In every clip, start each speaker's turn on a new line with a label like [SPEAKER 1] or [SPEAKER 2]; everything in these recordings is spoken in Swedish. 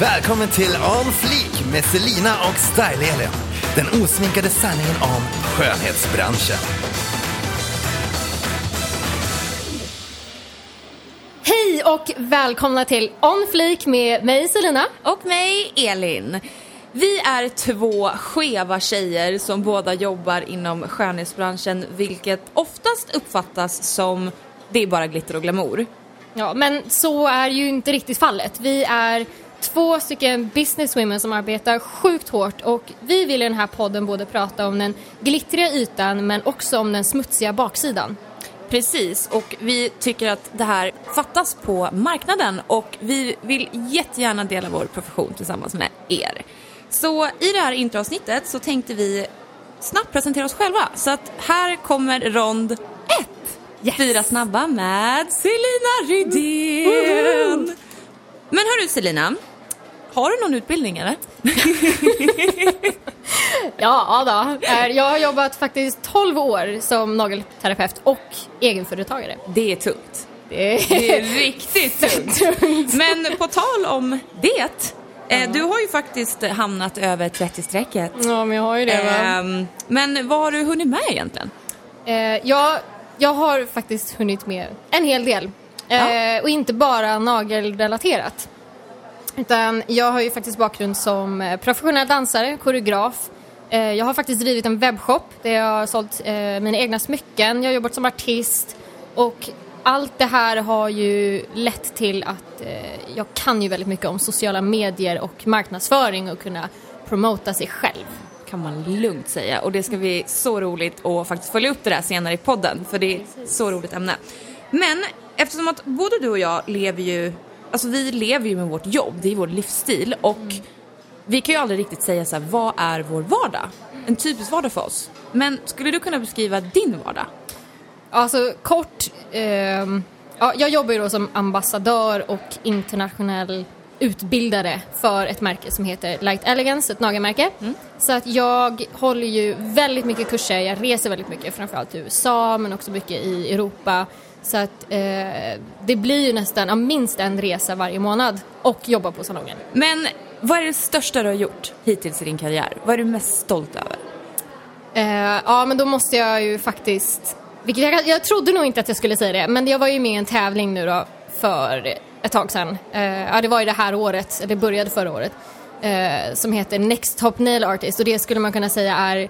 [SPEAKER 1] Välkommen till On Fleek med Selina och Style-Elin. Den osminkade sanningen om skönhetsbranschen.
[SPEAKER 2] Hej och välkomna till On Fleek med mig Selina.
[SPEAKER 3] Och mig, Elin. Vi är två skeva tjejer som båda jobbar inom skönhetsbranschen vilket oftast uppfattas som det är bara glitter och glamour.
[SPEAKER 2] Ja, men så är ju inte riktigt fallet. Vi är två stycken businesswomen som arbetar sjukt hårt och vi vill i den här podden både prata om den glittriga ytan men också om den smutsiga baksidan.
[SPEAKER 3] Precis, och vi tycker att det här fattas på marknaden och vi vill jättegärna dela vår profession tillsammans med er. Så i det här introavsnittet så tänkte vi snabbt presentera oss själva. Så att här kommer rond ett.
[SPEAKER 2] Yes.
[SPEAKER 3] Fyra snabba med Selina Rydén. Men hörru Selina, har du någon utbildning eller?
[SPEAKER 2] Ja, då. Eh, Jag har jobbat faktiskt 12 år som nagelterapeut och egenföretagare.
[SPEAKER 3] Det är tungt.
[SPEAKER 2] Det är,
[SPEAKER 3] Det är riktigt tungt. Men på tal om det, eh, du har ju faktiskt hamnat över 30-strecket.
[SPEAKER 2] Ja, men jag har ju det va?
[SPEAKER 3] Ehm, men vad har du hunnit med egentligen?
[SPEAKER 2] Eh, jag, jag har faktiskt hunnit med en hel del. Eh, Och inte bara nagelrelaterat. Utan jag har ju faktiskt bakgrund som eh, professionell dansare, koreograf. Eh, jag har faktiskt drivit en webbshop där jag har sålt eh, mina egna smycken. Jag har jobbat som artist. Och allt det här har ju lett till att jag kan ju väldigt mycket om sociala medier och marknadsföring och kunna promota sig själv.
[SPEAKER 3] kan man lugnt säga. Och det ska bli så roligt att faktiskt följa upp det där senare i podden. För det är ett så roligt ämne. Men eftersom att både du och jag lever ju, alltså vi lever ju med vårt jobb, det är vår livsstil. Och vi kan ju aldrig riktigt säga så här, vad är vår vardag? En typisk vardag för oss. Men skulle du kunna beskriva din vardag?
[SPEAKER 2] Alltså kort, ehm, ja, jag jobbar ju då som ambassadör och internationell utbildare för ett märke som heter Light Elegance, ett nagelmärke. Så att jag håller ju väldigt mycket kurser, jag reser väldigt mycket, framförallt i USA men också mycket i Europa. Så att eh, det blir ju nästan ja, minst en resa varje månad och jobba på salongen.
[SPEAKER 3] Men vad är det största du har gjort hittills i din karriär? Vad är du mest stolt över?
[SPEAKER 2] Eh, ja, men då måste jag ju faktiskt... Vilket jag, jag trodde nog inte att jag skulle säga det, men jag var ju med i en tävling nu då för ett tag sedan. Eh, ja, det var ju det här året, det började förra året. Eh, som heter Next Top Nail Artist och det skulle man kunna säga är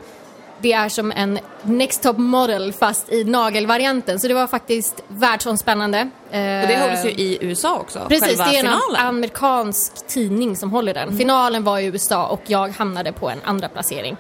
[SPEAKER 2] det är som en Next Top Model fast i nagelvarianten. Så det var faktiskt världsomspännande. Eh,
[SPEAKER 3] Och det hålls ju i USA också,
[SPEAKER 2] Precis,
[SPEAKER 3] själva
[SPEAKER 2] det är en
[SPEAKER 3] finalen.
[SPEAKER 2] amerikansk tidning som håller den. Finalen var i USA och jag hamnade på en andra placering.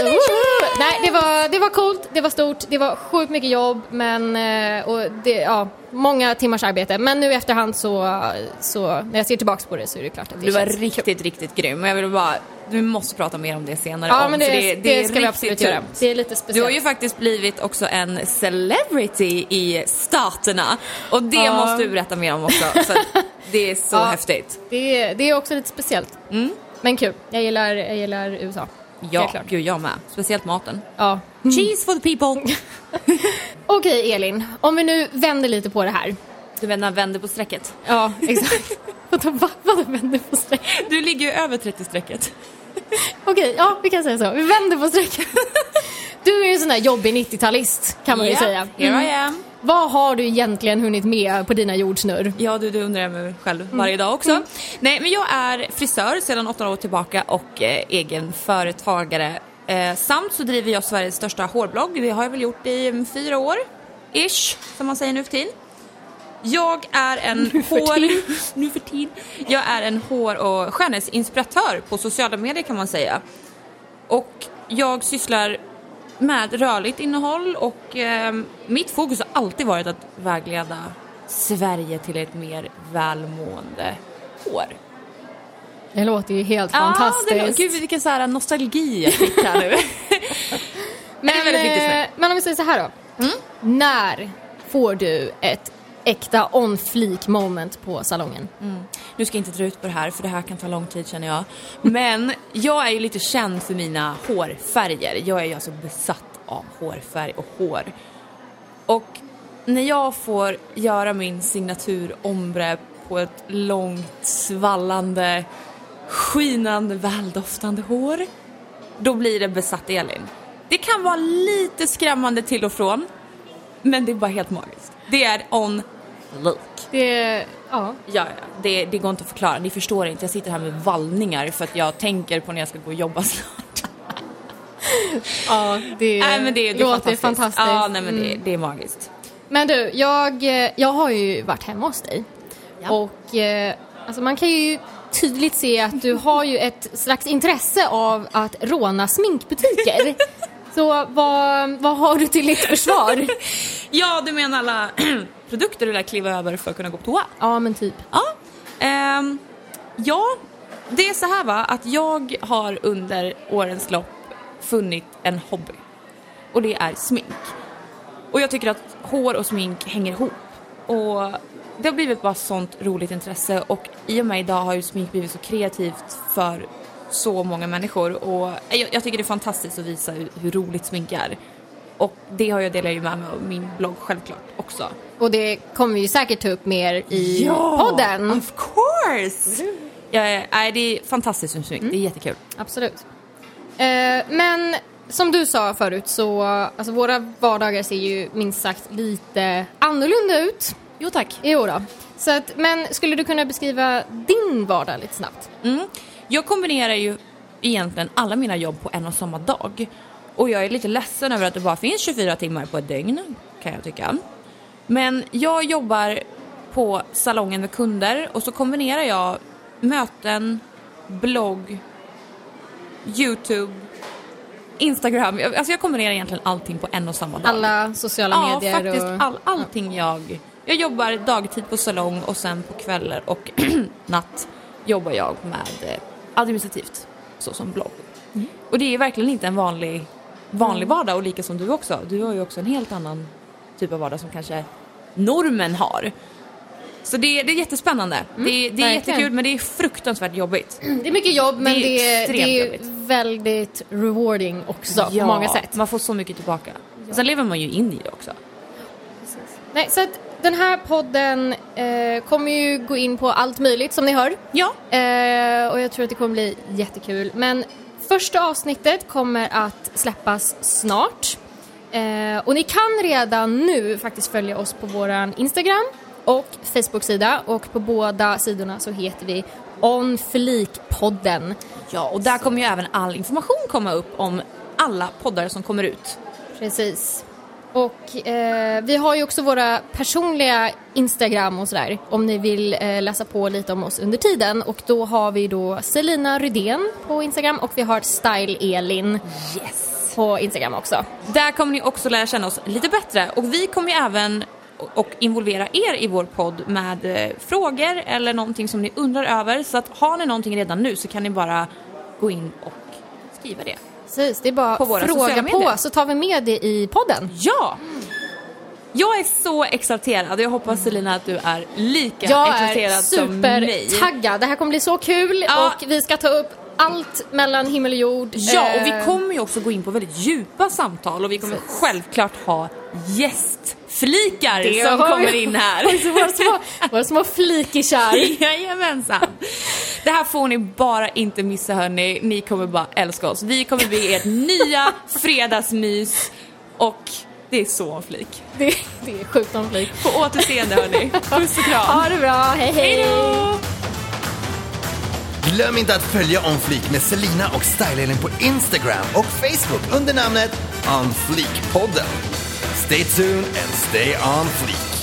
[SPEAKER 2] Så, woho! Nej, det var, det var coolt, det var stort, det var sjukt mycket jobb men, eh, och det, ja, många timmars arbete. Men nu i efterhand så, så, när jag ser tillbaks på det så är det klart att det
[SPEAKER 3] Du var
[SPEAKER 2] känns
[SPEAKER 3] riktigt, riktigt grym. Och jag vill bara, du måste prata mer om det senare.
[SPEAKER 2] Ja
[SPEAKER 3] om,
[SPEAKER 2] men det, det,
[SPEAKER 3] är
[SPEAKER 2] ska vi absolut göra. Det är lite
[SPEAKER 3] Du
[SPEAKER 2] speciellt.
[SPEAKER 3] har ju faktiskt blivit också en celebrity i staterna. Och det
[SPEAKER 2] Ja.
[SPEAKER 3] måste du berätta mer om också. Så det är så
[SPEAKER 2] Ja.
[SPEAKER 3] häftigt.
[SPEAKER 2] det, är- det är också lite speciellt. Men kul, jag gillar, jag gillar USA.
[SPEAKER 3] Ja, gud jag med. Speciellt maten.
[SPEAKER 2] Ja.
[SPEAKER 3] Cheese for the people.
[SPEAKER 2] Okej Elin, om vi nu vänder lite på det här.
[SPEAKER 3] Du menar vänder på strecket.
[SPEAKER 2] Ja, exakt. Vadå, va? Vadå vänder på streck?
[SPEAKER 3] Du ligger ju över 30-strecket.
[SPEAKER 2] Okej, ja vi kan säga så. Vi vänder på strecket. Du är ju en sån där jobbig 90-talist kan man ju
[SPEAKER 3] Ja,
[SPEAKER 2] säga. Mm.
[SPEAKER 3] Here I am.
[SPEAKER 2] Vad har du egentligen hunnit med på dina jordsnurr?
[SPEAKER 3] Ja, du, du undrar jag mig själv
[SPEAKER 2] Mm.
[SPEAKER 3] varje dag också. Nej, men jag är frisör sedan åtta år tillbaka och eh, egen företagare. Eh, samt så driver jag Sveriges största hårblogg. Det har jag väl gjort i mm, fyra år, ish, som man säger nu för tiden. Jag är en hår... nu för tiden. Jag är en hår och skönhetsinspiratör på sociala medier kan man säga. Och jag sysslar med rörligt innehåll och eh, mitt fokus har alltid varit att vägleda Sverige till ett mer välmående hår.
[SPEAKER 2] Det låter ju helt
[SPEAKER 3] Ja,
[SPEAKER 2] fantastiskt.
[SPEAKER 3] det, gud vilken så här nostalgi jag fick här nu.
[SPEAKER 2] men,
[SPEAKER 3] mig.
[SPEAKER 2] eh, men om vi säger så här då.
[SPEAKER 3] Mm.
[SPEAKER 2] När får du ett äkta on fleek moment på salongen? Mm.
[SPEAKER 3] Nu ska jag inte dra ut på det här för det här kan ta lång tid känner jag. Men jag är ju lite känd för mina hårfärger. Jag är ju alltså besatt av hårfärg och hår. Och när jag får göra min signatur ombre på ett långt, svallande, skinande, väldoftande hår, då blir det besatt Elin. Det kan vara lite skrämmande till och från, men det är bara helt magiskt. Det är on look.
[SPEAKER 2] Det, ja.
[SPEAKER 3] Ja. Det, det går inte att förklara. Ni förstår inte. Jag sitter här med vallningar för att jag tänker på när jag ska gå och jobba snart.
[SPEAKER 2] ja, det,
[SPEAKER 3] nej, men det, det
[SPEAKER 2] låter fantastiskt.
[SPEAKER 3] Ja, nej, men det,
[SPEAKER 2] Mm.
[SPEAKER 3] det är magiskt.
[SPEAKER 2] Men du, jag, jag har ju varit hemma hos dig.
[SPEAKER 3] Ja.
[SPEAKER 2] Och eh, alltså man kan ju tydligt se att du har ju ett slags intresse av att råna sminkbutiker. Så vad, vad har du till ditt försvar?
[SPEAKER 3] Ja, du menar alla produkter du lär kliva över för att kunna gå på toa?
[SPEAKER 2] ja, men typ.
[SPEAKER 3] Ja. Ehm, ja, det är så här va, att jag har under årens lopp funnit en hobby. Och det är smink. Och jag tycker att hår och smink hänger ihop. Och det har blivit bara sånt roligt intresse och i och med idag har ju smink blivit så kreativt för så många människor och jag, jag tycker det är fantastiskt att visa hur, hur roligt smink är. Och det har jag delar ju med mig av min blogg självklart också.
[SPEAKER 2] Och det kommer vi ju säkert ta upp mer i podden.
[SPEAKER 3] Of course! Ja, ja, det är fantastiskt med smink, det är jättekul.
[SPEAKER 2] Absolut. Eh, men som du sa förut så, alltså våra vardagar ser ju minst sagt lite annorlunda ut.
[SPEAKER 3] Jo tack.
[SPEAKER 2] Jo då. Så att, men skulle du kunna beskriva din vardag lite snabbt?
[SPEAKER 3] Mm. Jag kombinerar ju egentligen alla mina jobb på en och samma dag. Och jag är lite ledsen över att det bara finns 24 timmar på ett dygn, kan jag tycka. Men jag jobbar på salongen med kunder och så kombinerar jag möten, blogg, YouTube, Instagram. Alltså jag kombinerar egentligen allting på en och samma dag.
[SPEAKER 2] Alla sociala
[SPEAKER 3] Ja,
[SPEAKER 2] medier
[SPEAKER 3] faktiskt
[SPEAKER 2] och...
[SPEAKER 3] all, allting jag... Jag jobbar dagtid på salong och sen på kvällar och natt jobbar jag med eh, administrativt, så som blogg.
[SPEAKER 2] Mm.
[SPEAKER 3] Och det är verkligen inte en vanlig, vanlig vardag och lika som du också. Du har ju också en helt annan typ av vardag som kanske normen har. Så det, det är jättespännande. det, det är
[SPEAKER 2] Mm,
[SPEAKER 3] jättekul men det är fruktansvärt jobbigt.
[SPEAKER 2] Det är mycket jobb men
[SPEAKER 3] Det
[SPEAKER 2] det
[SPEAKER 3] är
[SPEAKER 2] är,
[SPEAKER 3] extremt
[SPEAKER 2] det är väldigt rewarding också på många sätt.
[SPEAKER 3] Man får så mycket tillbaka. Sen lever man ju in i det också.
[SPEAKER 2] Nej, så att den här podden eh, kommer ju gå in på allt möjligt som ni hör.
[SPEAKER 3] Ja.
[SPEAKER 2] Eh, och jag tror att det kommer bli jättekul. Men första avsnittet kommer att släppas snart. Eh, och ni kan redan nu faktiskt följa oss på våran Instagram och Facebook-sida och på båda sidorna så heter vi On Flik-podden.
[SPEAKER 3] Ja, och där kommer ju även all information komma upp om alla poddar som kommer ut.
[SPEAKER 2] Precis. Och eh, vi har ju också våra personliga Instagram och sådär om ni vill eh, läsa på lite om oss under tiden. Och då har vi då Selina Rydén på Instagram och vi har Style Elin
[SPEAKER 3] Yes!
[SPEAKER 2] på Instagram också.
[SPEAKER 3] Där kommer ni också lära känna oss lite bättre och vi kommer ju även och involvera er i vår podd med eh, frågor eller någonting som ni undrar över. Så att har ni någonting redan nu så kan ni bara gå in och skriva det.
[SPEAKER 2] Precis, det är bara
[SPEAKER 3] På våra
[SPEAKER 2] fråga på så tar vi med det i podden.
[SPEAKER 3] Ja! Jag är så exalterad och jag hoppas Selina att du är lika
[SPEAKER 2] Jag är
[SPEAKER 3] exalterad som mig.
[SPEAKER 2] supertaggad. Det här kommer bli så kul
[SPEAKER 3] Ja.
[SPEAKER 2] och vi ska ta upp allt mellan himmel och jord.
[SPEAKER 3] Ja, och vi
[SPEAKER 2] Eh,
[SPEAKER 3] kommer ju också gå in på väldigt djupa samtal och vi kommer självklart ha gästflikar
[SPEAKER 2] det
[SPEAKER 3] som kommer in här.
[SPEAKER 2] våra små, våra små flikisar.
[SPEAKER 3] Jajamensan. Det här får ni bara inte missa hörni. Ni kommer bara älska oss. Vi kommer bli ert nya fredagsmys och det är så om flik.
[SPEAKER 2] Det, det är sjukt om flik.
[SPEAKER 3] På återseende hörni. Puss och kram.
[SPEAKER 2] Ha det bra, hej hej!
[SPEAKER 3] Hej då!
[SPEAKER 1] Glöm inte att följa On Fleek med Selina och Style på Instagram och Facebook under namnet On Fleek-podden. Stay tuned and stay on fleek.